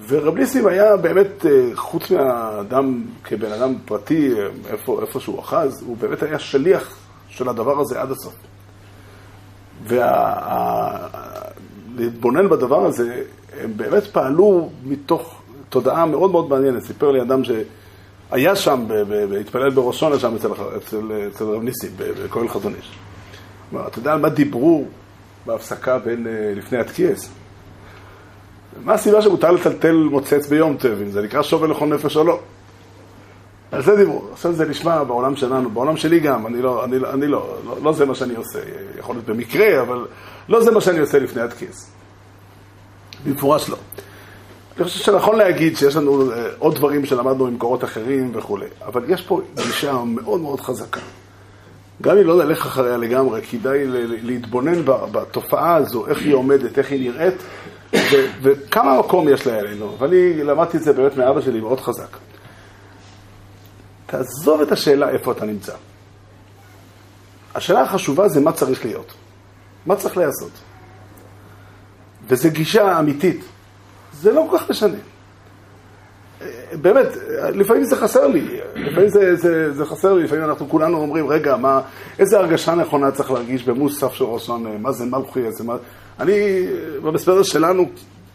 ורב ניסים היה באמת, חוץ מהאדם כבן אדם פרטי, איפה, איפה שהוא אחז, הוא באמת היה שליח של הדבר הזה עד הסוף. ולהתבונן וה... בדבר הזה, הם באמת פעלו מתוך תודעה מאוד מאוד מעניינת. סיפר לי אדם שהיה שם והתפלל בראשונה שם אצל, אצל, אצל רב ניסים, בכהל איש. אתה יודע על מה דיברו בהפסקה בין אה, לפני התקיעס? מה הסיבה שמותר לטלטל מוצץ ביום טוב, אם זה נקרא שובל לכל נפש או לא? על זה דיברו. עכשיו זה נשמע בעולם שלנו, בעולם שלי גם, אני לא, אני, אני לא, לא, לא זה מה שאני עושה, יכול להיות במקרה, אבל לא זה מה שאני עושה לפני התקיעס. במפורש לא. אני חושב שנכון להגיד שיש לנו אה, עוד דברים שלמדנו ממקורות אחרים וכולי, אבל יש פה גישה מאוד מאוד חזקה. גם אם לא נלך אחריה לגמרי, כדאי להתבונן בתופעה הזו, איך היא עומדת, איך היא נראית, וכמה מקום יש לה אלינו. ואני למדתי את זה באמת מאבא שלי מאוד חזק. תעזוב את השאלה איפה אתה נמצא. השאלה החשובה זה מה צריך להיות. מה צריך לעשות? וזו גישה אמיתית. זה לא כל כך משנה. באמת, לפעמים זה חסר לי, לפעמים זה, זה, זה חסר לי, לפעמים אנחנו כולנו אומרים, רגע, מה, איזה הרגשה נכונה צריך להרגיש במוסף של ראשון, מה זה מלכי, מה... אני, במספר שלנו,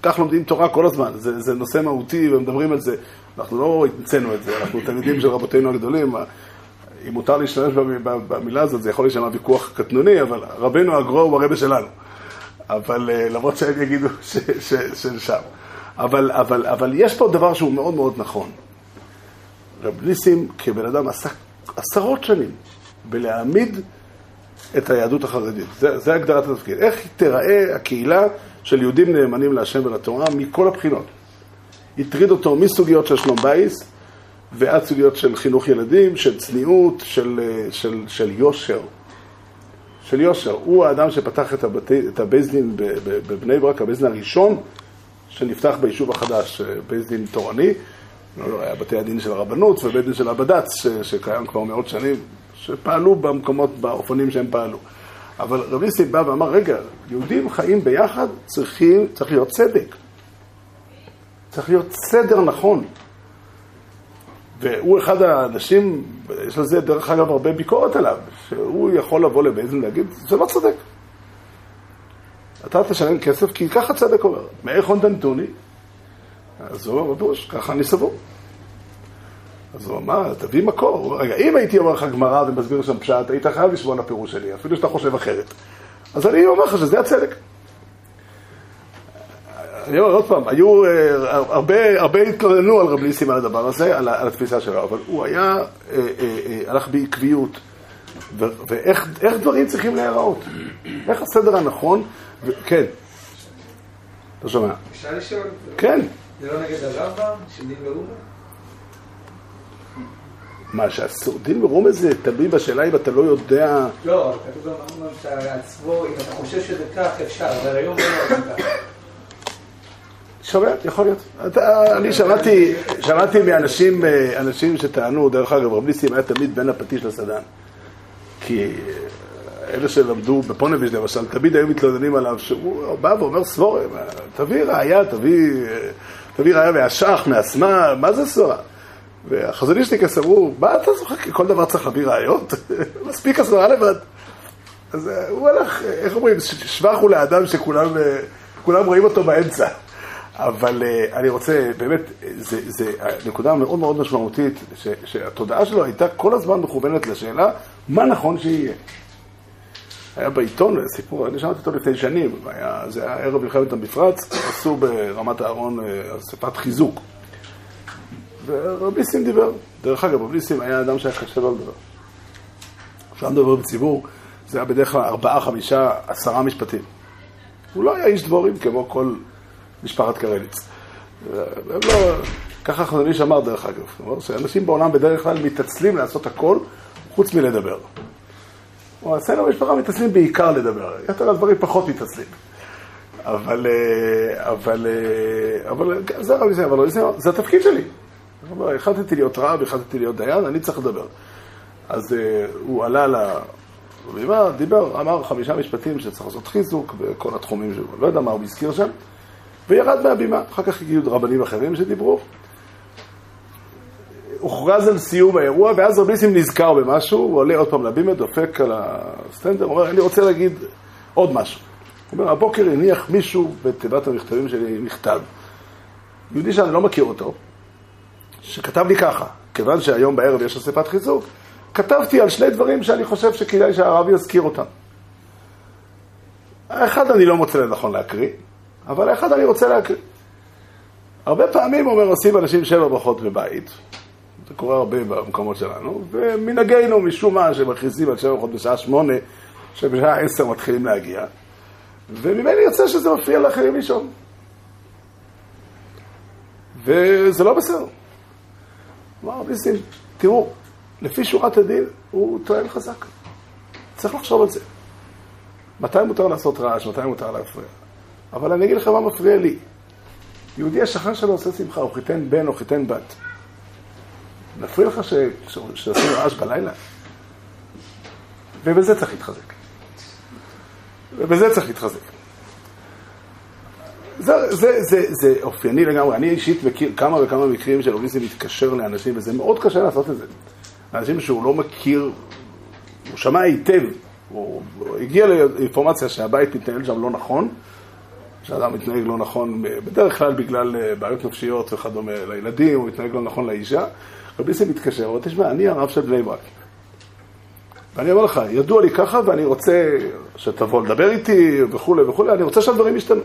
כך לומדים תורה כל הזמן, זה, זה נושא מהותי ומדברים על זה. אנחנו לא המצאנו את זה, אנחנו תלמידים של רבותינו הגדולים. אם מותר להשתמש במילה הזאת, זה יכול להישמע ויכוח קטנוני, אבל רבנו הגרו הוא הרבה שלנו. אבל אה, למרות שהם יגידו של שם. אבל, אבל, אבל יש פה דבר שהוא מאוד מאוד נכון. רב ניסים כבן אדם עשה עשרות שנים בלהעמיד את היהדות החרדית. זה, זה הגדרת התפקיד. איך תיראה הקהילה של יהודים נאמנים להשם ולתורה מכל הבחינות. הטריד אותו מסוגיות של שלום בייס ועד סוגיות של חינוך ילדים, של צניעות, של, של, של יושר. של יושר. הוא האדם שפתח את, את הבייס דין בבני ברק, הבייס דין הראשון שנפתח ביישוב החדש, בייס דין תורני. לא, לא, היה בתי הדין של הרבנות ובית דין של הבד"ץ, שקיים כבר מאות שנים, שפעלו במקומות, באופנים שהם פעלו. אבל רב ניסים בא ואמר, רגע, יהודים חיים ביחד, צריכים, צריך להיות צדק. צריך להיות סדר נכון. והוא אחד האנשים, יש לזה דרך אגב הרבה ביקורת עליו, שהוא יכול לבוא לבייזן ולהגיד, זה לא צודק. אתה תשלם כסף כי ככה צדק אומר. מאיך הונדנטוני? אז הוא אומר ככה אני סבור. אז הוא אמר, תביא מקור. רגע, אם הייתי אומר לך גמרא ומסביר שם פשט, היית חייב לשמוע על הפירוש שלי, אפילו שאתה חושב אחרת. אז אני אומר לך שזה הצדק. אני אומר עוד פעם, היו אה, הרבה, הרבה התלוננו על רב ניסים על הדבר הזה, על, על התפיסה שלו, אבל הוא היה, אה, אה, הלך בעקביות, ואיך דברים צריכים להיראות, איך הסדר הנכון, ו, כן. אתה שומע? אפשר לשאול? כן. זה לא נגד הרמב"ם, של דין? מה, שהסורדין מרומז זה תלוי בשאלה אם אתה לא יודע... לא, כתוב גם שאתה עצמו, אם אתה חושב שזה כך, אפשר, אבל היום לא כך. שומע, יכול להיות. אתה, אני שמעתי, שמעתי מאנשים אה, אנשים שטענו, דרך אגב, רב ניסים היה תמיד בין הפטיש לסדן. כי אה, אלה שלמדו בפונביץ' למשל, תמיד היו מתלוננים עליו, שהוא בא ואומר סבורם, תביא ראייה, תביא, אה, תביא ראייה מהשח, מהשמאל, מה זה סבורה? והחזוניסטיקס אמרו, מה אתה זוכר, כל דבר צריך להביא ראיות? מספיק הסברה לבד. אז הוא הלך, איך אומרים, שבח הוא לאדם שכולם כולם רואים אותו באמצע. אבל אני רוצה, באמת, זו נקודה מאוד מאוד משמעותית, ש, שהתודעה שלו הייתה כל הזמן מכוונת לשאלה, מה נכון שיהיה. היה בעיתון סיפור, אני שמעתי אותו לפני שנים, היה, זה היה ערב מלחמת המפרץ, עשו ברמת אהרון אה, אספת חיזוק. ורבי ניסים דיבר. דרך אגב, רבי ניסים היה אדם שהיה קשה לו לדבר. כשהוא מדבר בציבור, זה היה בדרך כלל ארבעה, חמישה, עשרה משפטים. הוא לא היה איש דבורים כמו כל משפחת קרליץ. לא... ככה חזוניש אמר דרך אגב, הוא אומר שאנשים בעולם בדרך כלל מתעצלים לעשות הכל חוץ מלדבר. אצלנו במשפחה מתעצלים בעיקר לדבר, יותר הדברים פחות מתעצלים. אבל, אה, אבל, אה, אבל, זה ניסים, אבל זה התפקיד שלי. החלטתי להיות רב, החלטתי להיות דיין, אני צריך לדבר. אז אה, הוא עלה לבימה, דיבר, אמר חמישה משפטים שצריך לעשות חיזוק בכל התחומים שלו, לא יודע מה הוא הזכיר שם. וירד מהבימה. אחר כך הגיעו רבנים אחרים שדיברו. הוכרז על סיום האירוע, ואז רבי ניסים נזכר במשהו, הוא עולה עוד פעם לבימה, דופק על הסטנדר, אומר, אני רוצה להגיד עוד משהו. הוא אומר, הבוקר הניח מישהו בתיבת המכתבים שלי מכתב. יהודי שאני לא מכיר אותו, שכתב לי ככה, כיוון שהיום בערב יש אספת חיזוק, כתבתי על שני דברים שאני חושב שכדאי שהרב יזכיר אותם. האחד אני לא מוצא לנכון להקריא, אבל אחד אני רוצה להקריא. הרבה פעמים, אומר, עושים אנשים שבע ברכות בבית, זה קורה הרבה במקומות שלנו, ומנהגנו, משום מה, שמכריזים על שבע ברכות בשעה שמונה, שבשעה עשר מתחילים להגיע, וממני יוצא שזה מפריע לאחרים לישון. וזה לא בסדר. אמר רבי ניסים, תראו, לפי שורת הדין הוא טוען חזק. צריך לחשוב על זה. מתי מותר לעשות רעש, מתי מותר להפריע. אבל אני אגיד לך מה מפריע לי. יהודי השכן שלו עושה שמחה, הוא חיתן בן או חיתן בת. מפריע לך שעושים רעש בלילה? ובזה צריך להתחזק. ובזה צריך להתחזק. זה, זה, זה, זה אופייני לגמרי. אני אישית מכיר כמה וכמה מקרים של אוריסי מתקשר לאנשים, וזה מאוד קשה לעשות את זה. אנשים שהוא לא מכיר, הוא שמע היטב, הוא, הוא הגיע לאינפורמציה שהבית מתנהל שם לא נכון, שאדם מתנהג לא נכון, בדרך כלל בגלל אה, בעיות נפשיות וכדומה לילדים, הוא מתנהג לא נכון לאישה. רבי ניסים מתקשר, אבל תשמע, אני הרב של בני ברק. ואני אומר לך, ידוע לי ככה ואני רוצה שתבוא לדבר איתי וכולי וכולי, אני רוצה שהדברים ישתנו.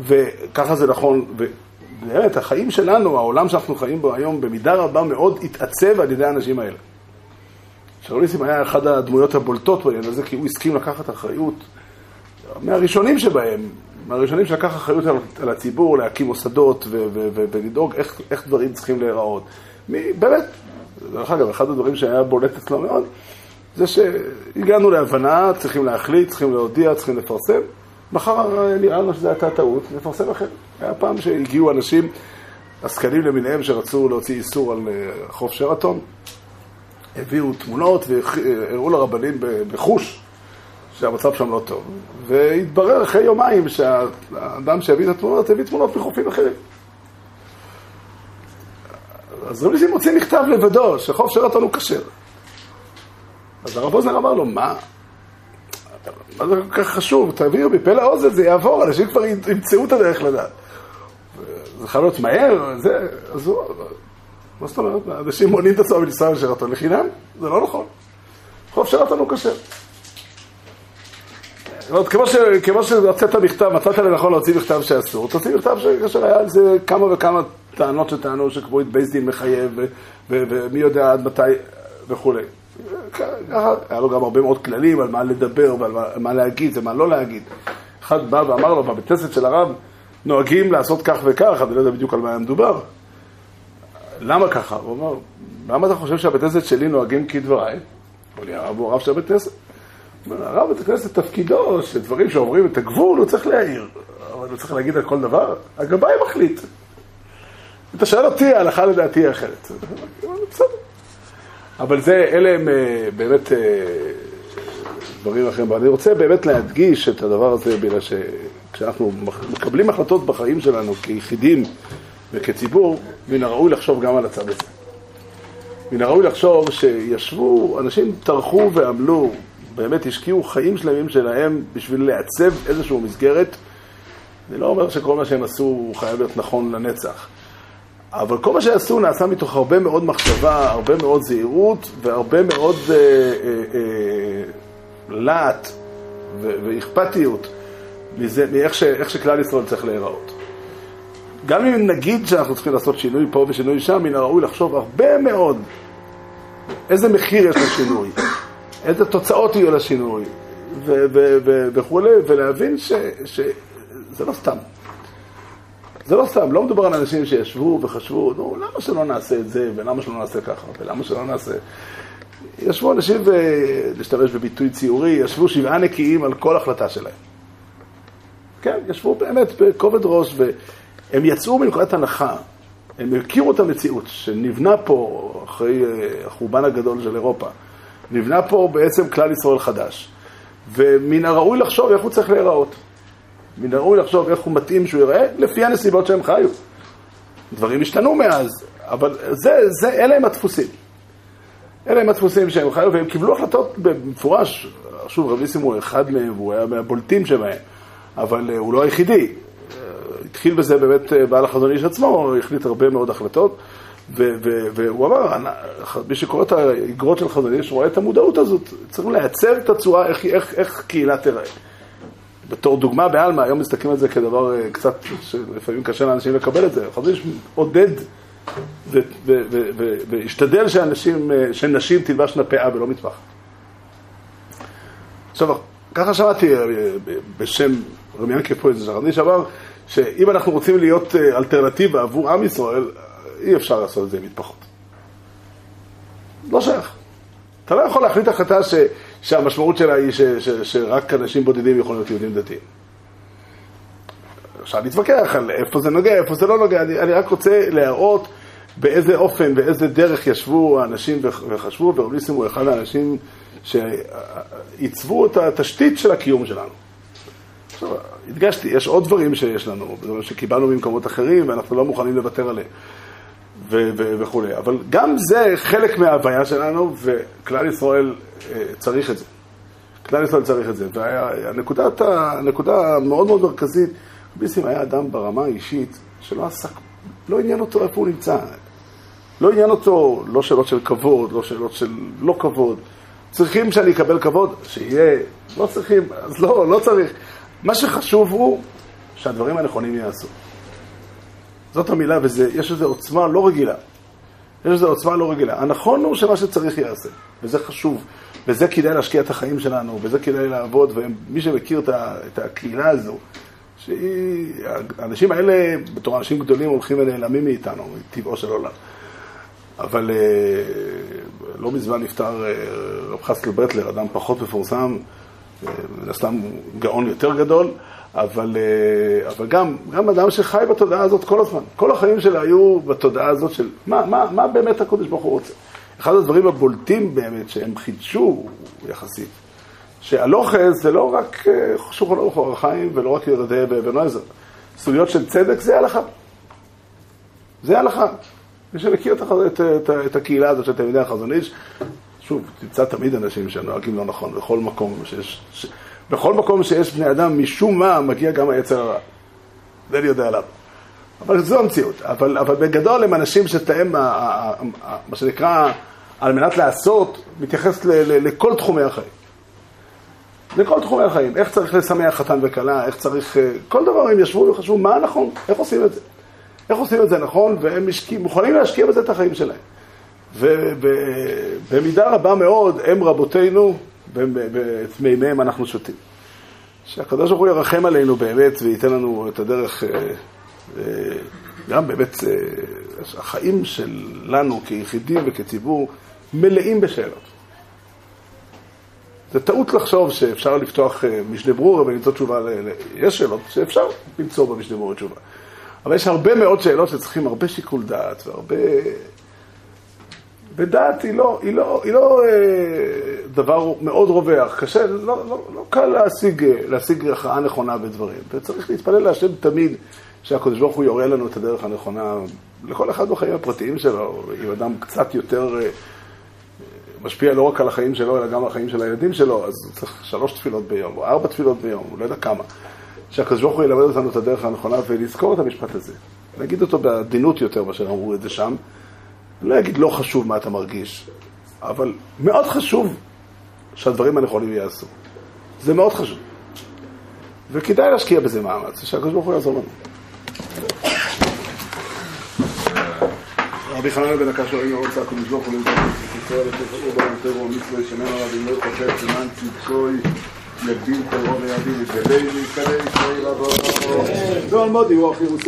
וככה זה נכון, ובאמת החיים שלנו, העולם שאנחנו חיים בו היום, במידה רבה מאוד התעצב על ידי האנשים האלה. שרליסים היה אחד הדמויות הבולטות בעניין הזה, כי הוא הסכים לקחת אחריות מהראשונים שבהם, מהראשונים שלקח אחריות על, על הציבור להקים מוסדות ולדאוג איך, איך דברים צריכים להיראות. מי, באמת, דרך אגב, אחד הדברים שהיה בולט אצלו מאוד, זה שהגענו להבנה, צריכים להחליט, צריכים להודיע, צריכים לפרסם. מחר נראה לנו שזו הייתה טעות, נפרסם אחר. היה פעם שהגיעו אנשים, עסקנים למיניהם, שרצו להוציא איסור על אה, חוף שרתון, הביאו תמונות והראו לרבנים בחוש שהמצב שם לא טוב. והתברר אחרי יומיים שהאדם שהביא את התמונות הביא תמונות מחופים אחרים. אז רבי ניסים מוציא מכתב לבדו, שחוף שרתון הוא כשר. אז הרב אוזנר אמר לו, מה? מה זה כל כך חשוב? תביאו מפה לאוזן, זה יעבור, אנשים כבר ימצאו את הדרך לדעת. זה חייב להיות מהר, זה, אז הוא... מה זאת אומרת? אנשים מונים את עצמם מלנסוע לשרתון לחינם? זה לא נכון. חוף שרתון הוא כשר. אומרת, כמו, ש, כמו שהוצאת מכתב, מצאת לנכון להוציא מכתב שאסור, תוציא מכתב שכאשר היה על זה כמה וכמה טענות שטענו שקבעו את בייס דין מחייב, ומי יודע עד מתי וכולי. היה לו גם הרבה מאוד כללים על מה לדבר ועל מה, להגיד ומה לא להגיד. אחד בא ואמר לו, בבית כנסת של הרב נוהגים לעשות כך וכך, אני לא יודע בדיוק על מה היה מדובר. למה ככה? הוא אמר, למה אתה חושב שהבית כנסת שלי נוהגים כדבריי? אמר לי, הרב הוא הרב של הבית כנסת. הרב בית הכנסת תפקידו, שדברים שעוברים את הגבול הוא צריך להעיר. אבל צריך להגיד על כל דבר? הגבאי מחליט. אתה שואל אותי, ההלכה לדעתי היא אחרת. בסדר. אבל זה, אלה הם אה, באמת אה, דברים אחרים. אני רוצה באמת להדגיש את הדבר הזה, בגלל שכשאנחנו מקבלים החלטות בחיים שלנו כיחידים וכציבור, מן הראוי לחשוב גם על הצד הזה. מן הראוי לחשוב שישבו, אנשים טרחו ועמלו, באמת השקיעו חיים שלמים שלהם בשביל לעצב איזושהי מסגרת. אני לא אומר שכל מה שהם עשו חייב להיות נכון לנצח. אבל כל מה שעשו נעשה מתוך הרבה מאוד מחשבה, הרבה מאוד זהירות והרבה מאוד אה, אה, אה, להט ואכפתיות מזה, מאיך ש, שכלל ישראל צריך להיראות. גם אם נגיד שאנחנו צריכים לעשות שינוי פה ושינוי שם, מן הראוי לחשוב הרבה מאוד איזה מחיר יש לשינוי, איזה תוצאות יהיו לשינוי וכולי, ולהבין שזה לא סתם. זה לא סתם, לא מדובר על אנשים שישבו וחשבו, נו, למה שלא נעשה את זה, ולמה שלא נעשה ככה, ולמה שלא נעשה... ישבו אנשים, ולהשתמש בביטוי ציורי, ישבו שבעה נקיים על כל החלטה שלהם. כן, ישבו באמת בכובד ראש, והם יצאו מנקודת הנחה, הם הכירו את המציאות שנבנה פה, אחרי אה, החורבן הגדול של אירופה, נבנה פה בעצם כלל ישראל חדש. ומן הראוי לחשוב איך הוא צריך להיראות. מן הראוי לחשוב איך הוא מתאים שהוא ייראה, לפי הנסיבות שהם חיו. דברים השתנו מאז, אבל זה, זה, אלה הם הדפוסים. אלה הם הדפוסים שהם חיו, והם קיבלו החלטות במפורש. שוב, רב ניסים הוא אחד מהם, והוא היה מהבולטים שבהם, אבל uh, הוא לא היחידי. Uh, התחיל בזה באמת uh, בעל החזון איש עצמו, הוא החליט הרבה מאוד החלטות, והוא אמר, מי שקורא את האגרות של חזון איש רואה את המודעות הזאת. צריך לעצב את הצורה, איך, איך, איך קהילה תיראה. בתור דוגמה בעלמא, היום מסתכלים על זה כדבר אה, קצת, שלפעמים קשה לאנשים לקבל את זה. חזיש עודד והשתדל שאנשים, אה, שנשים תלבשנה פאה ולא מטבח. עכשיו, ככה שמעתי אה, בשם רמי ינקי פה איזה שחרניש אמר שאם אנחנו רוצים להיות אלטרנטיבה עבור עם ישראל, אי אפשר לעשות את זה עם מטפחות. לא שייך. אתה לא יכול להחליט החלטה ש... שהמשמעות שלה היא ש, ש, שרק אנשים בודדים יכולים להיות יהודים דתיים. אפשר להתווכח על איפה זה נוגע, איפה זה לא נוגע, אני, אני רק רוצה להראות באיזה אופן, באיזה דרך ישבו האנשים וחשבו, ואוליסים הוא אחד האנשים שעיצבו את התשתית של הקיום שלנו. עכשיו, הדגשתי, יש עוד דברים שיש לנו, שקיבלנו ממקומות אחרים ואנחנו לא מוכנים לוותר עליהם. וכולי. אבל גם זה חלק מההוויה שלנו, וכלל ישראל אה, צריך את זה. כלל ישראל צריך את זה. והנקודה המאוד מאוד מרכזית, ביסים היה אדם ברמה האישית שלא עסק, לא עניין אותו איפה הוא נמצא. לא עניין אותו, לא שאלות של כבוד, לא שאלות של לא כבוד. צריכים שאני אקבל כבוד? שיהיה. לא צריכים, אז לא, לא צריך. מה שחשוב הוא שהדברים הנכונים ייעשו. זאת המילה, ויש לזה עוצמה לא רגילה. יש לזה עוצמה לא רגילה. הנכון הוא שמה שצריך ייעשה, וזה חשוב. וזה כדאי להשקיע את החיים שלנו, וזה כדאי לעבוד, ומי שמכיר את הקהילה הזו, שהאנשים האלה, בתור אנשים גדולים, הולכים ונעלמים מאיתנו, מטבעו של עולם. אבל אה, לא מזמן נפטר אה, רב חסקל ברטלר, אדם פחות מפורסם, אה, מן הסתם גאון יותר גדול. אבל, אה, אבל גם, גם אדם שחי בתודעה הזאת כל הזמן. כל החיים שלו היו בתודעה הזאת של מה, מה, מה באמת הקודש ברוך הוא רוצה. אחד הדברים הבולטים באמת שהם חידשו יחסית, שהלוכס זה לא רק אה, שולחן ערוך אורח חיים ולא רק ירדי ואבן עזר. סוגיות של צדק זה הלכה. זה הלכה. מי שמכיר את, את, את, את הקהילה הזאת של תלמידי החזון איש, שוב, תמצא תמיד אנשים שנוהגים לא נכון, בכל מקום שיש... ש... בכל מקום שיש בני אדם, משום מה מגיע גם היצר הרע. זה אני יודע עליו. אבל זו המציאות. אבל, אבל בגדול הם אנשים שתאם, מה שנקרא, על מנת לעשות, מתייחס ל, ל, לכל תחומי החיים. לכל תחומי החיים. איך צריך לשמח חתן וכלה, איך צריך... אה, כל דבר הם ישבו וחשבו מה נכון, איך עושים את זה. איך עושים את זה נכון, והם משקיע, מוכנים להשקיע בזה את החיים שלהם. ובמידה רבה מאוד הם רבותינו, ואת מימיהם אנחנו שותים. שהקדוש ברוך הוא ירחם עלינו באמת וייתן לנו את הדרך, אה, אה, גם באמת אה, החיים שלנו כיחידים וכציבור מלאים בשאלות. זה טעות לחשוב שאפשר לפתוח משנה ברורה ולמצוא תשובה. ל... יש שאלות שאפשר למצוא במשנה ברורה תשובה. אבל יש הרבה מאוד שאלות שצריכים הרבה שיקול דעת והרבה... ודעת היא לא, היא לא, היא לא אה, דבר מאוד רווח, קשה, לא, לא, לא קל להשיג, אה, להשיג הכרעה נכונה בדברים. וצריך להתפלל להשם תמיד שהקדוש ברוך הוא יורה לנו את הדרך הנכונה לכל אחד בחיים הפרטיים שלו. אם אדם קצת יותר אה, משפיע לא רק על החיים שלו, אלא גם על החיים של הילדים שלו, אז הוא צריך שלוש תפילות ביום, או ארבע תפילות ביום, הוא לא יודע כמה. שהקדוש ברוך הוא ילמד אותנו את הדרך הנכונה ולזכור את המשפט הזה. להגיד אותו בעדינות יותר מאשר אמרו את זה שם. אני לא אגיד לא חשוב מה אתה מרגיש, אבל מאוד חשוב שהדברים הנכונים ייעשו. זה מאוד חשוב. וכדאי להשקיע בזה מאמץ, שהקדוש ברוך הוא יעזור לנו. רבי חנן בן הקש ראינו רוצה הקדוש ברוך הוא למצוא את ישראל ותפאו במטרו מצווה שמנו רבי לא חושב סימן צדקוי יגדיל ויעדיל את ידי ויתקדם ישראל הבא.